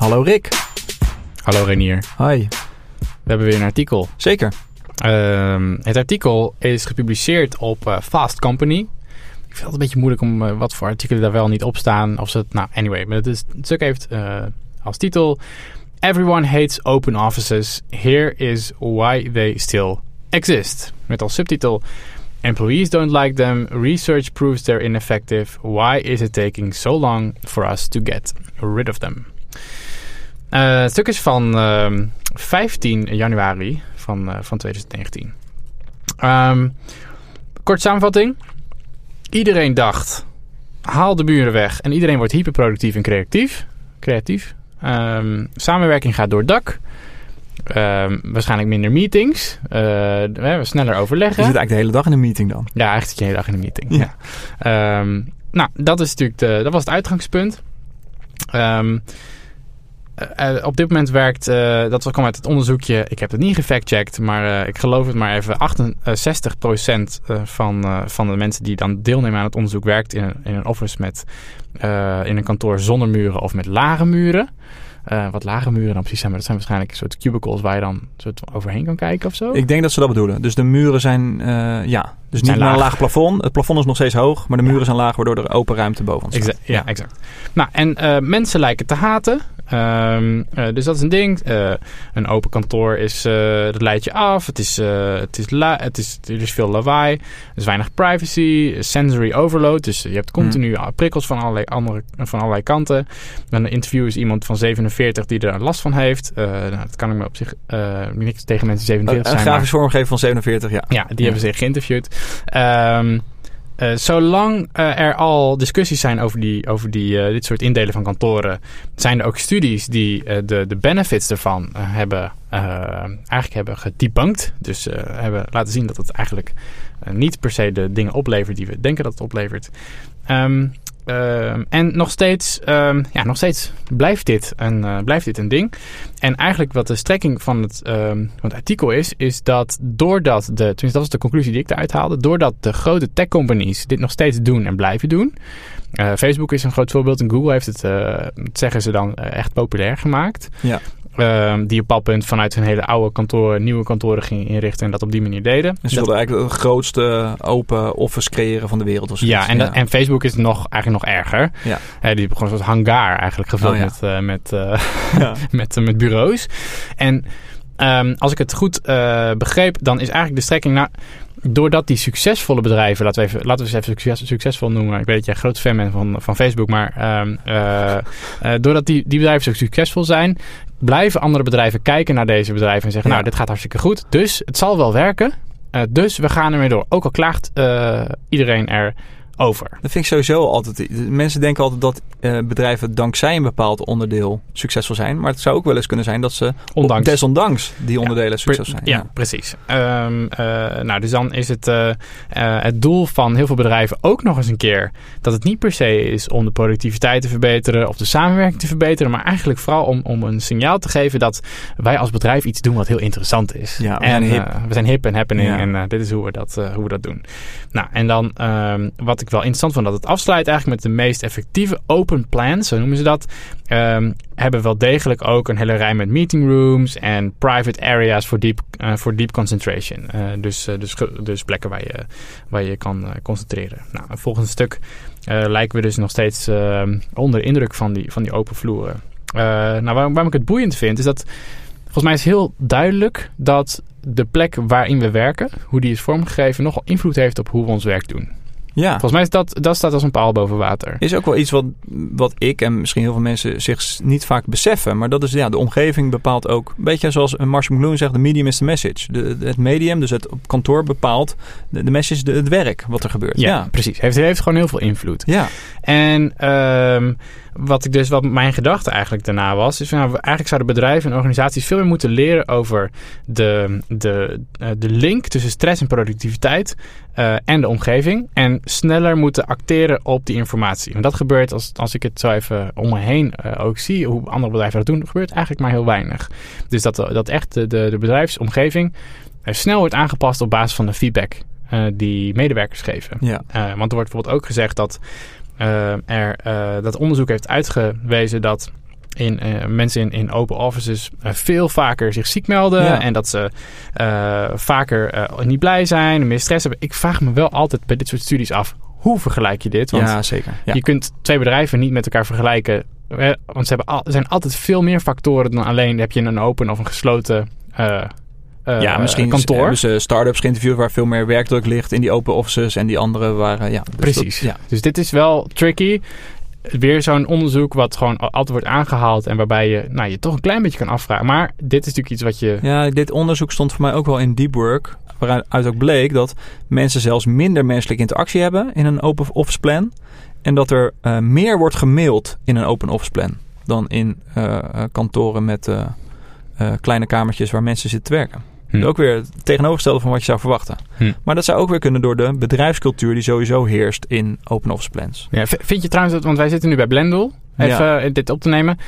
Hallo Rick. Hallo Renier. Hi. We hebben weer een artikel. Zeker. Ehm, het artikel is gepubliceerd op eh, Fast Company. Ik vind het een beetje moeilijk om eh, wat voor artikelen daar wel niet op staan. Of ze het, nou, anyway. Maar het, is, het stuk heeft eh, als titel... Everyone hates open offices. Here is why they still exist. Met als subtitel... Employees don't like them. Research proves they're ineffective. Why is it taking so long for us to get rid of them? Uh, het stuk is van uh, 15 januari van, uh, van 2019. Um, kort samenvatting. Iedereen dacht, haal de buren weg. En iedereen wordt hyperproductief en creatief. creatief. Um, samenwerking gaat door het dak. Um, waarschijnlijk minder meetings. Uh, we sneller overleggen. Je zit eigenlijk de hele dag in een meeting dan? Ja, eigenlijk zit je de hele dag in een meeting. Ja. ja. Um, nou, dat, is natuurlijk de, dat was het uitgangspunt. Um, uh, op dit moment werkt, uh, dat kwam uit het onderzoekje, ik heb het niet gefactcheckt, maar uh, ik geloof het maar even, 68% van, van de mensen die dan deelnemen aan het onderzoek werkt in een, in een office met, in een kantoor zonder muren of met lage muren. Wat lage muren dan precies zijn, maar dat zijn waarschijnlijk een soort cubicles waar je dan soort overheen kan kijken of zo. Ik denk dat ze dat bedoelen. Dus de muren zijn, ja, dus niet laag. een laag plafond. Het plafond is nog steeds hoog, maar de muren ja. zijn laag, waardoor er open ruimte boven. Exact, ja, ja, exact. Nou, en mensen lijken te haten. Um, dus dat is een ding. een open kantoor is, dat leidt je af. Het is, het is, la het is, er is veel lawaai. Er is weinig privacy. Sensory overload. Dus je hebt continu hmm. prikkels van allerlei, andere, van allerlei kanten. Dan een interview is iemand van 47 die er last van heeft. Uh, nou, dat kan ik me op zich uh, niks tegen mensen 47 een zijn. Een grafisch vormgever van 47, ja. Ja, die ja. hebben zich geïnterviewd. Um, uh, zolang uh, er al discussies zijn over, die, over die, uh, dit soort indelen van kantoren, zijn er ook studies die de, de benefits ervan hebben, eigenlijk hebben gedebunked. Dus hebben laten zien dat het eigenlijk niet per se de dingen oplevert die we denken dat het oplevert. Um, Uh, en nog steeds, uh, ja, nog steeds blijft, dit een, uh, blijft dit een ding. En eigenlijk wat de strekking van het, uh, van het artikel is, is dat doordat de, tenminste dat was de conclusie die ik eruit haalde, doordat de grote tech companies dit nog steeds doen en blijven doen. Uh, Facebook is een groot voorbeeld en Google heeft het, dat zeggen ze dan, echt populair gemaakt. Ja. Uh, die op bepaald punt vanuit hun hele oude kantoren nieuwe kantoren gingen inrichten en dat op die manier deden. Dus ze wilden eigenlijk de grootste open office creëren van de wereld. Of ja, en, ja. en Facebook is nog, eigenlijk nog erger. Ja. Uh, die gewoon een soort hangar eigenlijk gevuld Oh, ja. met, uh, met, ja. met, met bureaus. En um, als ik het goed begreep, dan is eigenlijk de strekking... Nou, doordat die succesvolle bedrijven, laten we, even, laten we ze even succes, succesvol noemen. Ik weet dat jij groot fan bent van, van Facebook, maar um, uh, uh, doordat die, die bedrijven zo succesvol zijn, blijven andere bedrijven kijken naar deze bedrijven en zeggen, Ja. nou, dit gaat hartstikke goed. Dus het zal wel werken. Uh, dus we gaan ermee door. Ook al klaagt iedereen er over. Dat vind ik sowieso altijd. Mensen denken altijd dat uh, bedrijven dankzij een bepaald onderdeel succesvol zijn. Maar het zou ook wel eens kunnen zijn dat ze Ondanks. desondanks die onderdelen ja, succesvol zijn. Ja, ja. precies. Um, uh, nou, dus dan is het uh, het doel van heel veel bedrijven ook nog eens een keer dat het niet per se is om de productiviteit te verbeteren of de samenwerking te verbeteren, maar eigenlijk vooral om, om een signaal te geven dat wij als bedrijf iets doen wat heel interessant is. Ja, we en zijn hip. we zijn hip en happening en dit is hoe we dat, hoe we dat doen. Nou, en dan um, wat ik wel interessant vond, dat het afsluit eigenlijk met de meest effectieve open plans, zo noemen ze dat, um, hebben wel degelijk ook een hele rij met meeting rooms en private areas voor deep, uh, voor deep concentration. Uh, dus, uh, dus, dus plekken waar je, waar je kan concentreren. Nou, het volgende stuk lijken we dus nog steeds uh, onder indruk van die, van die open vloeren. Nou, waarom, waarom ik het boeiend vind, is dat volgens mij is heel duidelijk dat de plek waarin we werken, hoe die is vormgegeven, nogal invloed heeft op hoe we ons werk doen. Ja. Volgens mij is dat, dat staat als een paal boven water. Is ook wel iets wat, wat ik en misschien heel veel mensen zich niet vaak beseffen. Maar dat is ja, de omgeving bepaalt ook. Een beetje zoals Marshall McLuhan zegt, de medium is the message. De, het medium, dus het op kantoor bepaalt de, de message, de, het werk wat er gebeurt. Ja, Ja, precies. Heeft, heeft gewoon heel veel invloed. ja. En um, wat ik dus, wat mijn gedachte eigenlijk daarna was, is van, nou, eigenlijk zouden bedrijven en organisaties veel meer moeten leren over de, de, uh, de link tussen stress en productiviteit uh, en de omgeving. En sneller moeten acteren op die informatie. En dat gebeurt als, als ik het zo even om me heen uh, ook zie, hoe andere bedrijven dat doen, gebeurt eigenlijk maar heel weinig. Dus dat, dat echt de, de, de bedrijfsomgeving snel wordt aangepast op basis van de feedback uh, die medewerkers geven. Ja. Want er wordt bijvoorbeeld ook gezegd dat er dat onderzoek heeft uitgewezen dat in, eh, mensen in, in open offices eh, veel vaker zich ziek melden. Ja. En dat ze eh, vaker niet blij zijn meer stress hebben. Ik vraag me wel altijd bij dit soort studies af, hoe vergelijk je dit? Want ja, zeker. Ja. je kunt twee bedrijven niet met elkaar vergelijken. Want ze hebben al, er zijn altijd veel meer factoren dan alleen heb je een open of een gesloten eh, ja, misschien kantoor. hebben ze start-ups geïnterviewd waar veel meer werkdruk ligt in die open offices en die andere waren, ja. dus Precies. dat- ja. Dus dit is wel tricky. Weer zo'n onderzoek wat gewoon al- altijd wordt aangehaald en waarbij je nou, je toch een klein beetje kan afvragen. Maar dit is natuurlijk iets wat je. Ja, dit onderzoek stond voor mij ook wel in Deep Work. Waaruit ook bleek dat mensen zelfs minder menselijke interactie hebben in een open office plan. En dat er eh, meer wordt gemaild in een open office plan dan in eh, eh, kantoren met kleine kamertjes waar mensen zitten te werken. Hm. Ook weer het tegenovergestelde van wat je zou verwachten. Hm. Maar dat zou ook weer kunnen door de bedrijfscultuur die sowieso heerst in open office plans. Ja, vind je trouwens dat, want wij zitten nu bij Blendel, even Ja. eh, dit op te nemen.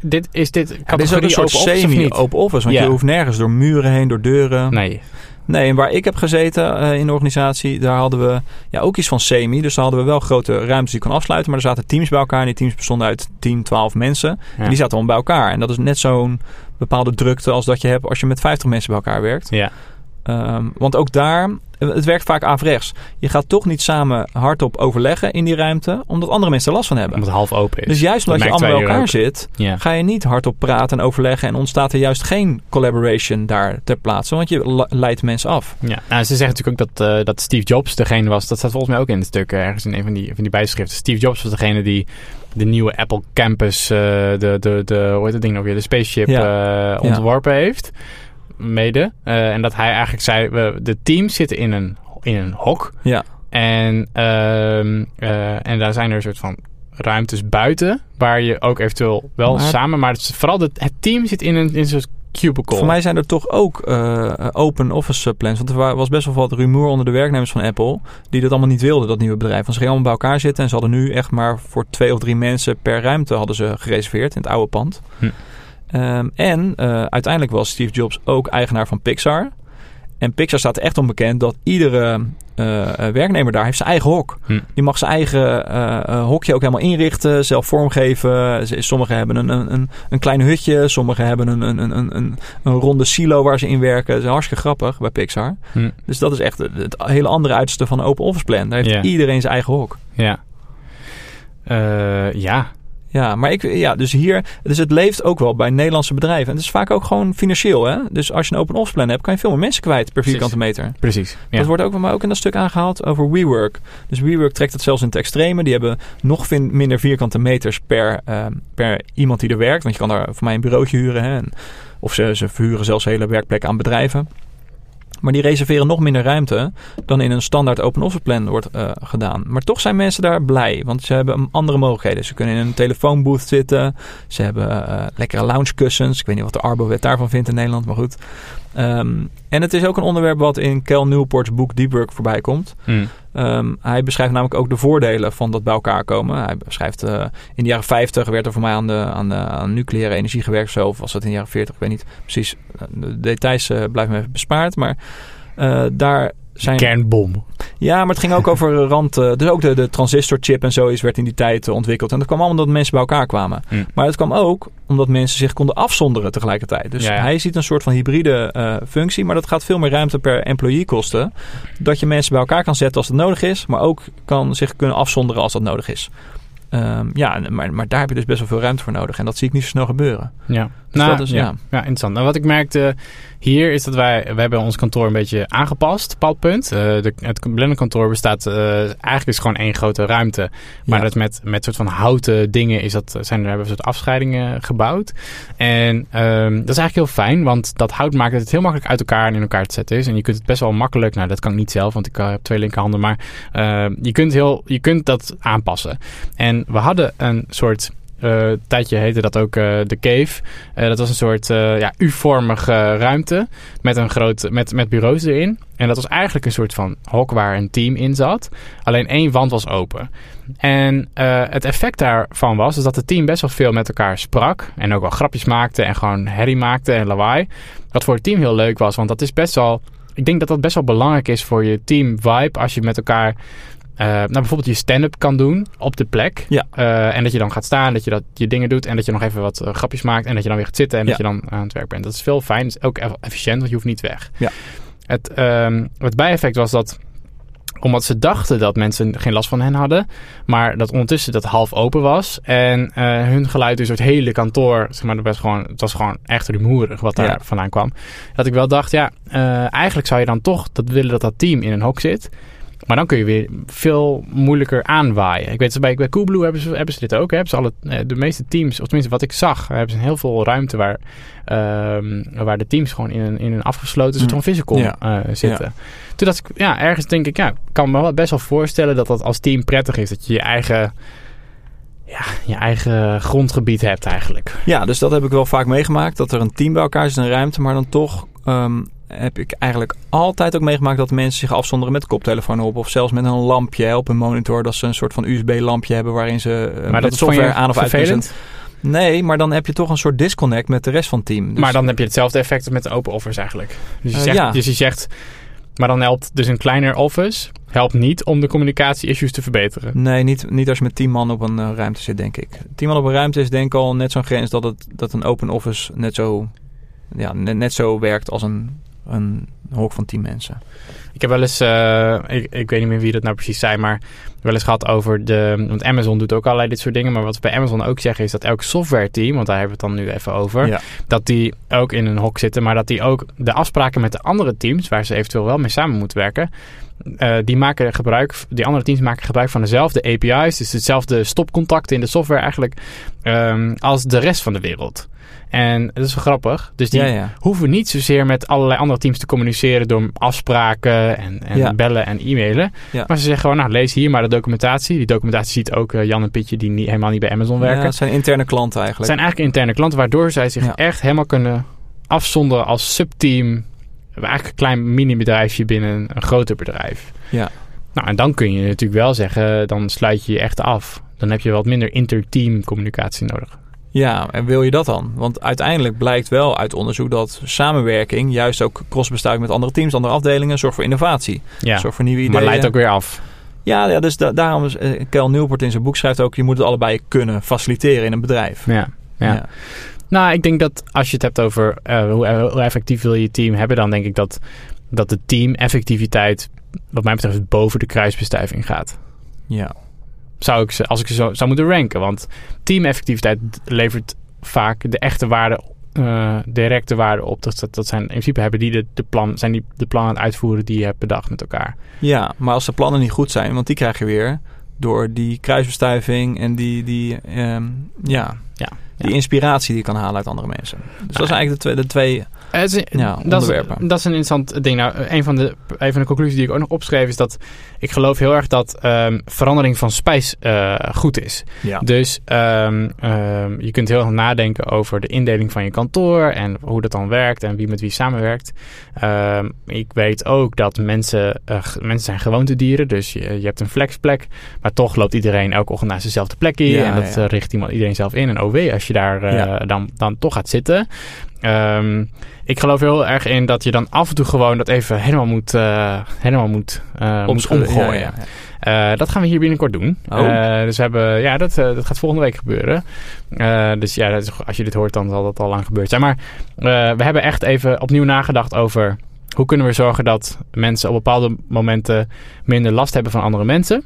Dit, is dit Ja, dit is ook categorie een soort semi-open office. Want Ja. je hoeft nergens door muren heen, door deuren. Nee. Nee, en waar ik heb gezeten eh, in de organisatie, daar hadden we ja, ook iets van semi. Dus daar hadden we wel grote ruimtes die kon afsluiten. Maar er zaten teams bij elkaar. En die teams bestonden uit 10, 12 mensen. Ja. En die zaten allemaal bij elkaar. En dat is net zo'n bepaalde drukte als dat je hebt als je met 50 mensen bij elkaar werkt. Ja. Ehm, want ook daar, het werkt vaak averechts. Je gaat toch niet samen hardop overleggen in die ruimte, omdat andere mensen er last van hebben. Omdat het half open is. Dus juist omdat je allemaal bij elkaar ook. zit, Ja. ga je niet hardop praten en overleggen en ontstaat er juist geen collaboration daar ter plaatse, want je le- leidt mensen af. Ja, nou, ze zeggen natuurlijk ook dat, eh, dat Steve Jobs degene was. Dat staat volgens mij ook in het stuk eh, ergens in een van die, van die bijschriften. Steve Jobs was degene die de nieuwe Apple Campus, eh, de, de, de, hoe heet dat ding nog weer, de spaceship ontworpen heeft. Mede. Eh, en dat hij eigenlijk zei, we, de teams zitten in een, in een hok. Ja, En, ehm, eh, en daar zijn er een soort van ruimtes buiten. Waar je ook eventueel wel Maar- samen... Maar het, is vooral het, het team zit in een, in soort cubicle. voor mij zijn er toch ook eh, open office plans, want er wa- was best wel wat rumoer onder de werknemers van Apple die dat allemaal niet wilden, dat nieuwe bedrijf. Want ze gingen allemaal bij elkaar zitten en ze hadden nu echt maar voor twee of drie mensen per ruimte hadden ze gereserveerd in het oude pand. Hm. Ehm, en eh, uiteindelijk was Steve Jobs ook eigenaar van Pixar. En Pixar staat er echt onbekend dat iedere eh, eh, werknemer daar heeft zijn eigen hok. Hm. Die mag zijn eigen hokje ook helemaal inrichten, zelf vormgeven. Sommigen hebben een, een, een, klein hutje, sommigen hebben een, een, een, een, ronde silo waar ze in werken. Dat is hartstikke grappig bij Pixar. Hm. Dus dat is echt het, hele andere uiterste van een open office plan. Daar heeft iedereen zijn eigen hok. Ja. Ja. Ja, maar ik, ja, dus hier, dus het leeft ook wel bij Nederlandse bedrijven. En het is vaak ook gewoon financieel, hè? Dus als je een open office plan hebt, kan je veel meer mensen kwijt per vierkante meter. Precies. Ja. Dat wordt ook, maar ook in dat stuk aangehaald over WeWork. Dus WeWork trekt het zelfs in het extreme. Die hebben nog minder vierkante meters per, ehm, per iemand die er werkt. Want je kan daar voor mij een bureautje huren. Hè? En- Of ze, ze verhuren zelfs hele werkplekken aan bedrijven. Maar die reserveren nog minder ruimte dan in een standaard open office plan wordt eh, gedaan. Maar toch zijn mensen daar blij, want ze hebben andere mogelijkheden. Ze kunnen in een telefoonbooth zitten. Ze hebben eh, lekkere loungekussens. Ik weet niet wat de Arbowet daarvan vindt in Nederland, maar goed. Ehm, en het is ook een onderwerp wat in Cal Newport's boek Deep Work voorbij komt. Hm. Ehm, hij beschrijft namelijk ook de voordelen van dat bij elkaar komen. Hij beschrijft eh, in de jaren 50 werd er voor mij aan, de, aan, de, nucleaire energie gewerkt. Zo, of was dat in de jaren 40? Ik weet niet precies. De details eh, blijven me even bespaard. Maar eh, daar zijn... Kernbom. Ja, maar het ging ook over rand... eh, dus ook de, de transistorchip en zo is, werd in die tijd eh, ontwikkeld. En dat kwam allemaal omdat mensen bij elkaar kwamen. Maar het kwam ook omdat mensen zich konden afzonderen tegelijkertijd. Dus Ja, ja. hij ziet een soort van hybride eh, functie. Maar dat gaat veel meer ruimte per employee kosten. Dat je mensen bij elkaar kan zetten als het nodig is. Maar ook kan zich kunnen afzonderen als dat nodig is. Ehm, ja, maar, maar daar heb je dus best wel veel ruimte voor nodig. En dat zie ik niet zo snel gebeuren. Ja. Dus nou, is- ja. ja. ja. interessant. Nou, wat ik merkte hier is dat wij, wij hebben ons kantoor een beetje aangepast, bepaald punt. Eh, de, het blenderkantoor bestaat, eh, eigenlijk is gewoon één grote ruimte. Maar Ja. dat met, met soort van houten dingen is dat, zijn, er hebben we een soort afscheidingen gebouwd. En ehm, dat is eigenlijk heel fijn, want dat hout maakt dat het heel makkelijk uit elkaar en in elkaar te zetten is. En je kunt het best wel makkelijk, nou dat kan ik niet zelf, want ik eh, heb twee linkerhanden, maar eh, je, kunt heel, je kunt dat aanpassen. En we hadden een soort eh tijdje heette dat ook eh, de cave. Eh, dat was een soort ja, U-vormige ruimte met, een groot, met, met bureaus erin. En dat was eigenlijk een soort van hok waar een team in zat. Alleen één wand was open. En het effect daarvan was is dat het team best wel veel met elkaar sprak. En ook wel grapjes maakte en gewoon herrie maakte en lawaai. Wat voor het team heel leuk was, want dat is best wel... Ik denk dat dat best wel belangrijk is voor je team vibe als je met elkaar nou, bijvoorbeeld je stand-up kan doen op de plek. Ja. en dat je dan gaat staan, dat je dat, je dingen doet en dat je nog even wat grapjes maakt en dat je dan weer gaat zitten en Ja. dat je dan aan het werk bent. Dat is veel fijn, dat is ook eff- efficiënt, want je hoeft niet weg. Ja. Het, ehm, het bijeffect was dat omdat ze dachten dat mensen geen last van hen hadden, maar dat ondertussen dat half open was en eh, hun geluid dus door het hele kantoor, zeg maar, dat was gewoon, het was gewoon echt rumoerig wat daar Ja. vandaan kwam. Dat ik wel dacht, ja, eh, eigenlijk zou je dan toch dat willen dat dat team in een hok zit. Maar dan kun je weer veel moeilijker aanwaaien. Ik weet, bij, bij Coolblue hebben ze, hebben ze dit ook. Hè? Hebben ze alle, eh, de meeste teams, of tenminste wat ik zag, hebben ze heel veel ruimte waar, ehm, waar de teams gewoon in een, in een afgesloten soort Mm. van visicom Ja. eh, zitten. Toen dacht ik, ja, ergens denk ik, ja, ik kan me wel best wel voorstellen dat dat als team prettig is. Dat je je eigen, ja, je eigen grondgebied hebt eigenlijk. Ja, dus dat heb ik wel vaak meegemaakt. Dat er een team bij elkaar zit in een ruimte. Maar dan toch ehm, heb ik eigenlijk altijd ook meegemaakt dat mensen zich afzonderen met koptelefoon op. Of zelfs met een lampje hè, op een monitor. Dat ze een soort van USB-lampje hebben waarin ze eh, maar met dat software aan of uit. Nee, maar dan heb je toch een soort disconnect met de rest van het team. Dus- Maar dan heb je hetzelfde effect met de open office eigenlijk. Dus je, Eh, zegt, ja. dus je zegt, maar dan helpt dus een kleiner office helpt niet om de communicatie-issues te verbeteren. Nee, niet, niet als je met tien man op een eh, ruimte zit, denk ik. Tien man op een ruimte is denk ik al net zo'n grens dat, het, dat een open office net zo, ja, net, net zo werkt als een, een hok van tien mensen. Ik heb wel eens, eh, ik, ik weet niet meer wie dat nou precies zei, maar wel eens gehad over de. Want Amazon doet ook allerlei dit soort dingen. Maar wat we bij Amazon ook zeggen is dat elk software team, want daar hebben we het dan nu even over, Ja. dat die ook in een hok zitten, maar dat die ook de afspraken met de andere teams, waar ze eventueel wel mee samen moeten werken, eh, die maken gebruik, die andere teams maken gebruik van dezelfde API's, dus hetzelfde stopcontacten in de software eigenlijk, ehm, als de rest van de wereld. En dat is wel grappig. Dus die Ja, ja. hoeven niet zozeer met allerlei andere teams te communiceren door afspraken en, en Ja. bellen en e-mailen. Ja. Maar ze zeggen gewoon, nou lees hier maar de documentatie. Die documentatie ziet ook eh, Jan en Pietje die niet, helemaal niet bij Amazon werken. Ja, het zijn interne klanten Het eigenlijk. zijn eigenlijk interne klanten waardoor zij zich echt helemaal kunnen afzonderen als subteam. Eigenlijk een klein mini-bedrijfje binnen een, een groter bedrijf. Ja. Nou, en dan kun je natuurlijk wel zeggen, dan sluit je je echt af. Dan heb je wat minder interteam communicatie nodig. Ja, en wil je dat dan? Want uiteindelijk blijkt wel uit onderzoek dat samenwerking, juist ook crossbestuiving met andere teams, andere afdelingen, zorgt voor innovatie. Ja, Zorgt voor nieuwe ideeën. maar leidt ook weer af. Ja, ja dus da- daarom is eh, Kel Newport in zijn boek schrijft ook, je moet het allebei kunnen faciliteren in een bedrijf. Ja, ja. Nou, ik denk dat als je het hebt over eh, hoe, hoe effectief wil je je team hebben, dan denk ik dat, dat de team-effectiviteit, wat mij betreft, boven de kruisbestuiving gaat. ja. Zou ik ze, als ik ze zo zou moeten ranken. Want team-effectiviteit levert vaak de echte waarde, eh, directe waarde op. Dat, dat, dat zijn in principe hebben die de, de plan, zijn die de plannen aan het uitvoeren die je hebt bedacht met elkaar. Ja, maar als de plannen niet goed zijn, want die krijg je weer door die kruisbestuiving en die, die, ehm, ja, Ja, die ja. inspiratie die je kan halen uit andere mensen. Dus dat zijn eigenlijk de twee, de twee het is- Ja, dat, is, dat is een interessant ding. Nou, een van, de, een van de conclusies die ik ook nog opschreef is dat ik geloof heel erg dat ehm, verandering van spijs eh, goed is. ja. Dus ehm, ehm, je kunt heel erg nadenken over de indeling van je kantoor en hoe dat dan werkt en wie met wie samenwerkt. Ehm, ik weet ook dat mensen, eh, g- mensen zijn gewoontedieren, dus je, je hebt een flexplek, maar toch loopt iedereen elke ochtend naar zijnzelfde plekje Ja, en dat ja. eh, richt iemand, iedereen zelf in. En OW als je daar Ja. dan, dan toch gaat zitten. Ehm, ik geloof heel erg in dat je dan af en toe gewoon dat even helemaal moet, eh, helemaal moet, eh, moet omgooien. ja, ja. Eh, dat gaan we hier binnenkort doen. Oh. Dus we hebben, ja, dat, dat gaat volgende week gebeuren. Dus ja, dat is, als je dit hoort, dan zal dat al lang gebeurd zijn. Maar we hebben echt even opnieuw nagedacht over hoe kunnen we zorgen dat mensen op bepaalde momenten minder last hebben van andere mensen.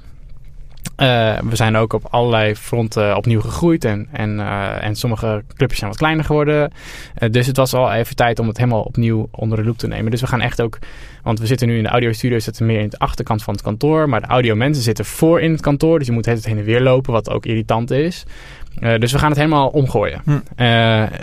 Eh, we zijn ook op allerlei fronten opnieuw gegroeid en, en, eh, en sommige clubjes zijn wat kleiner geworden. Eh, dus het was al even tijd om het helemaal opnieuw onder de loep te nemen. Dus we gaan echt ook, want we zitten nu in de audiostudio, zitten meer in de achterkant van het kantoor. Maar de audiomensen zitten voor in het kantoor, dus je moet het heen en weer lopen, wat ook irritant is. Dus we gaan het helemaal omgooien. Hm.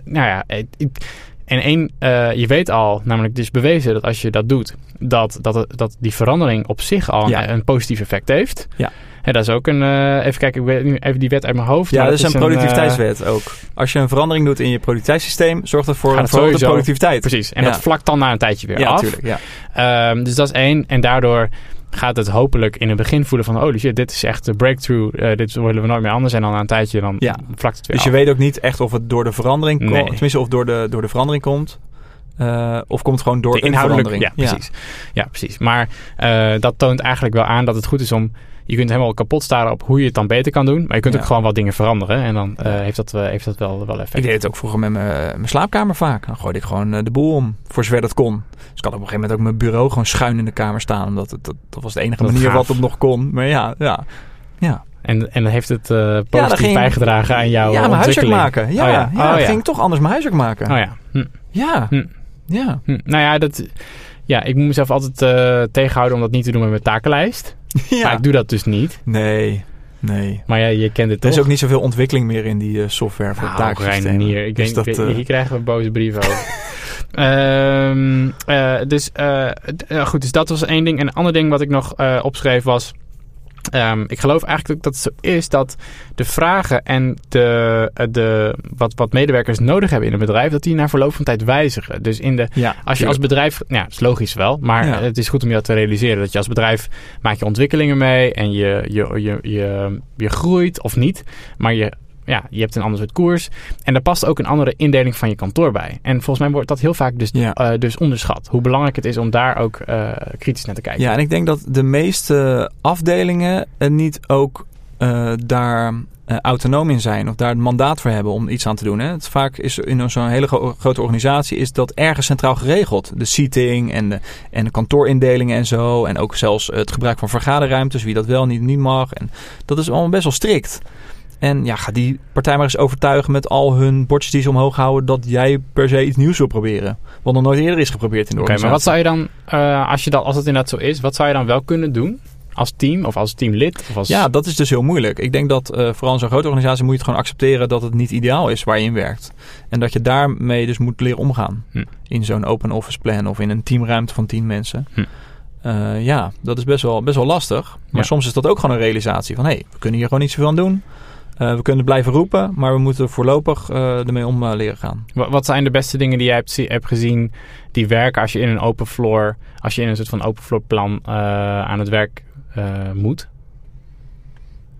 Nou ja, ik- en één, je weet al, namelijk het is bewezen dat als je dat doet, dat, dat, dat die verandering op zich al Ja. een, een positief effect heeft. Ja. En dat is ook een, eh, even kijken, ik weet nu even die wet uit mijn hoofd. Ja, dat is een eh, productiviteitswet ook. Als je een verandering doet in je productiviteitssysteem, zorgt dat voor een verhoogde sowieso- productiviteit. Precies, en Ja. dat vlakt dan na een tijdje weer Ja, af. natuurlijk. Ja. Ehm, dus dat is één. En daardoor gaat het hopelijk in het begin voelen van... shit, dit is echt de breakthrough. eh, dit willen we nooit meer anders. En dan na een tijdje dan Ja. vlakt het weer Dus je weet ook niet echt of het door de verandering komt. Tenminste, of door de, door de verandering komt. Uh, of komt het gewoon door de een verandering? Ja, precies. Ja, precies. Maar uh, dat toont eigenlijk wel aan dat het goed is om... Je kunt helemaal kapot staren op hoe je het dan beter kan doen. Maar je kunt Ja. ook gewoon wat dingen veranderen. En dan uh, heeft, dat, heeft dat wel, wel effect. Ik deed het ook vroeger met mijn slaapkamer vaak. Dan gooide ik gewoon eh, de boel om, voor zover dat kon. Dus ik had op een gegeven moment ook mijn bureau gewoon schuin in de kamer staan. Omdat het, dat, dat was de enige Dat manier gaaf. wat het nog kon. Maar ja, ja. Ja, En, en heeft het uh, positief ging- bijgedragen aan jouw ja mijn huiswerk maken. Ja, Oh ja. ja. Oh dan ja. ging ik toch anders mijn huiswerk maken. Oh ja. Hm. Ja, Hm. Ja. Hm. Nou ja, dat, ja, ik moet mezelf altijd uh, tegenhouden om dat niet te doen met mijn takenlijst. ja. Maar ik doe dat dus niet. Nee, nee. Maar ja, je kent het Er toch? is ook niet zoveel ontwikkeling meer in die eh, software voor nou, taaksystemen. Reinier, ik Dus denk, dat, eh, hier krijgen we boze brieven over. Ehm, eh, dus eh, eh, goed, dus dat was één ding. En een ander ding wat ik nog eh, opschreef was... ehm, ik geloof eigenlijk dat het zo is dat de vragen en de, eh, de, wat, wat medewerkers nodig hebben in een bedrijf... dat die na verloop van tijd wijzigen. Dus in de, ja, als je als bedrijf, ja, dat is logisch wel, maar Ja. het is goed om je dat te realiseren. Dat je als bedrijf maak je ontwikkelingen mee en je, je, je, je, je groeit of niet, maar je, ja, je hebt een ander soort koers. En daar past ook een andere indeling van je kantoor bij. En volgens mij wordt dat heel vaak dus, Ja. eh, dus onderschat. Hoe belangrijk het is om daar ook eh, kritisch naar te kijken. Ja, en ik denk dat de meeste afdelingen niet ook eh, daar autonoom in zijn of daar het mandaat voor hebben om iets aan te doen. Hè. Het vaak is in zo'n hele gro- grote organisatie is dat ergens centraal geregeld. De seating en de, en de kantoorindelingen en zo. En ook zelfs het gebruik van vergaderruimtes, wie dat wel niet, niet mag. En dat is allemaal best wel strikt. En ja, ga die partij maar eens overtuigen met al hun bordjes die ze omhoog houden dat jij per se iets nieuws wil proberen. Wat nog nooit eerder is geprobeerd in de Oké, maar wat zou je dan, eh, als, je dat, als het inderdaad zo is, wat zou je dan wel kunnen doen? Als team of als teamlid? Of als... Ja, dat is dus heel moeilijk. Ik denk dat eh, vooral in zo'n grote organisatie moet je het gewoon accepteren dat het niet ideaal is waar je in werkt. En dat je daarmee dus moet leren omgaan. Hm. In zo'n open office plan of in een teamruimte van tien mensen. Hm. Eh, ja, dat is best wel, best wel lastig. Maar Ja. soms is dat ook gewoon een realisatie van hé, hey, we kunnen hier gewoon niet zoveel aan doen. Eh, we kunnen blijven roepen, maar we moeten voorlopig eh, ermee om eh, leren gaan. Wa- Wat zijn de beste dingen die jij hebt, zie- hebt gezien die werken als je in een open floor, als je in een soort van open floor plan aan het werk moet?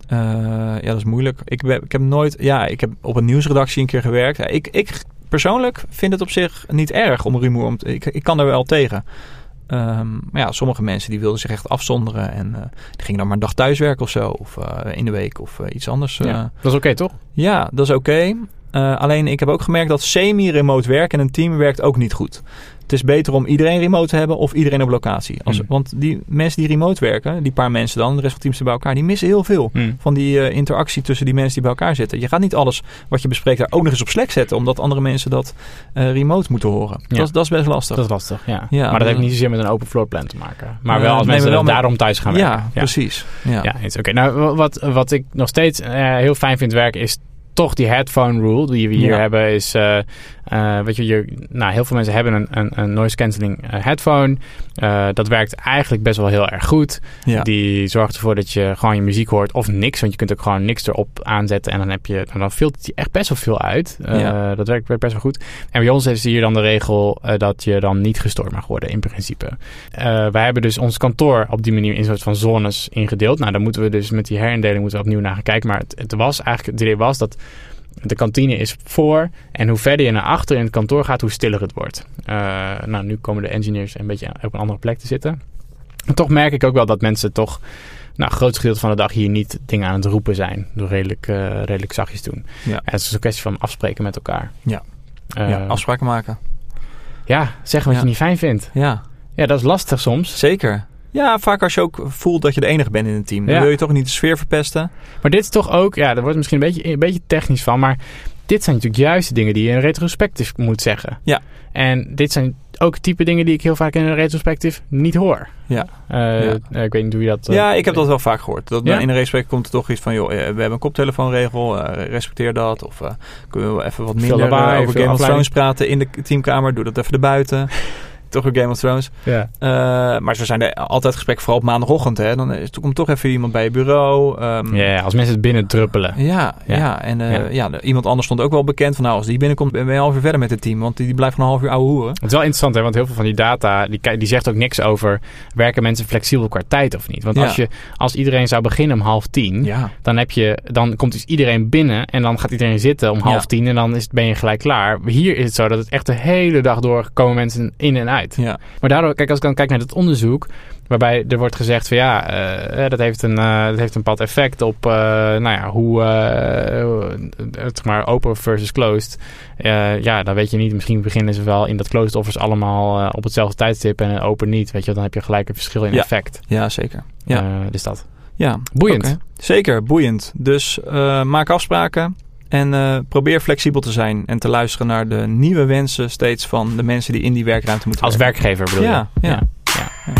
Ja, dat is moeilijk. Ik, ben, ik heb nooit. Ja, ik heb op een nieuwsredactie een keer gewerkt. Ja, ik, ik persoonlijk vind het op zich niet erg om rumoer om te. Ik, ik kan er wel tegen. Ehm, maar ja, sommige mensen die wilden zich echt afzonderen. En eh, die gingen dan maar een dag thuiswerken of zo. Of eh, in de week of eh, iets anders. Ja. Dat is oké, toch? Ja, dat is oké. Alleen ik heb ook gemerkt dat semi-remote werken en een team werkt ook niet goed. Het is beter om iedereen remote te hebben of iedereen op locatie. Als, Hmm. Want die mensen die remote werken, die paar mensen dan, de rest van het team zit bij elkaar, die missen heel veel Hm. van die eh, interactie tussen die mensen die bij elkaar zitten. Je gaat niet alles wat je bespreekt daar ook nog eens op Slack zetten, omdat andere mensen dat eh, remote moeten horen. Ja. Dat, is- dat is best lastig. Dat is lastig, ja. Ja, maar dat heeft niet zozeer met een open floor plan te maken. Maar Eh, wel als mensen maar wel met- daarom thuis gaan ja, werken. precies. Ja. Ja, eens. Oké, nou wa- wat, wat ik nog steeds eh, heel fijn vind werken is toch die headphone rule die we hier Ja. hebben. Is, eh, weet je, je, nou, heel veel mensen hebben een, een, een noise cancelling eh, headphone. Dat werkt eigenlijk best wel heel erg goed. Ja. Die zorgt ervoor dat je gewoon je muziek hoort of niks. Want je kunt ook gewoon niks erop aanzetten. En dan, heb je, dan filtert hij echt best wel veel uit. Ja. Dat werkt, werkt best wel goed. En bij ons is hier dan de regel dat je dan niet gestoord mag worden in principe. Wij hebben dus ons kantoor op die manier in een soort van zones ingedeeld. Nou, dan moeten we dus met die herindeling moeten we opnieuw naar gaan kijken. Maar het, het was eigenlijk, het idee was dat de kantine is voor. En hoe verder je naar achter in het kantoor gaat, hoe stiller het wordt. Eh, nou, nu komen de engineers een beetje op een andere plek te zitten. Maar toch merk ik ook wel dat mensen toch... Nou, het grootste gedeelte van de dag hier niet dingen aan het roepen zijn. Door redelijk, eh, redelijk zachtjes doen. Ja. En het is een kwestie van afspreken met elkaar. Ja. Eh, ja, afspraken maken. ja, zeggen wat Ja. je niet fijn vindt. Ja, Ja, dat is lastig soms. zeker. Ja, vaak als je ook voelt dat je de enige bent in een team. Dan Ja. wil je toch niet de sfeer verpesten. Maar dit is toch ook, ja, daar wordt misschien een beetje, een beetje technisch van, maar dit zijn natuurlijk juist de dingen die je in een retrospectief moet zeggen. Ja. En dit zijn ook type dingen die ik heel vaak in een retrospectief niet hoor. Ja. Eh, Ja. eh, ik weet niet hoe je dat... eh, Ja, ik heb dat wel vaak gehoord. Dat Ja? In een respect komt er toch iets van, joh, we hebben een koptelefoonregel, respecteer dat. Of kunnen we even wat minder lawaai, over Game of. Thrones praten in de teamkamer, doe dat even erbuiten. toch weer Game of Thrones. Ja. Uh, maar zo zijn er altijd gesprekken, vooral op maandagochtend. Hè. Dan is, komt toch even iemand bij je bureau. Um, ja, als mensen het binnen druppelen. Ja, ja. ja. en uh, ja. ja. iemand anders stond ook wel bekend van... nou, als die binnenkomt, ben je een half uur verder met het team. Want die, die blijft een half uur ouwe hoeren. Het is wel interessant, hè, want heel veel van die data... die, die zegt ook niks over... werken mensen flexibel qua tijd of niet? Want als, je, als iedereen zou beginnen om half tien... dan, heb je, dan komt dus iedereen binnen... en dan gaat iedereen zitten om half tien... en dan is, ben je gelijk klaar. Hier is het zo dat het echt de hele dag door... komen mensen in en uit. Ja. Maar daardoor, kijk, als ik dan kijk naar het onderzoek... Waarbij er wordt gezegd van ja, uh, dat, heeft een, uh, dat heeft een bepaald effect op uh, nou ja, hoe het maar open versus closed. ja, dan weet je niet. Misschien beginnen ze wel in dat closed offers allemaal op hetzelfde tijdstip en open niet. Weet je, dan heb je gelijk een verschil in ja. effect. Ja, zeker. Ja. dus dat. Ja, boeiend. Okay. Zeker, boeiend. Dus maak afspraken. En probeer flexibel te zijn en te luisteren naar de nieuwe wensen steeds van de mensen die in die werkruimte moeten Als werken. werkgever bedoel ja, je? Ja, ja. ja.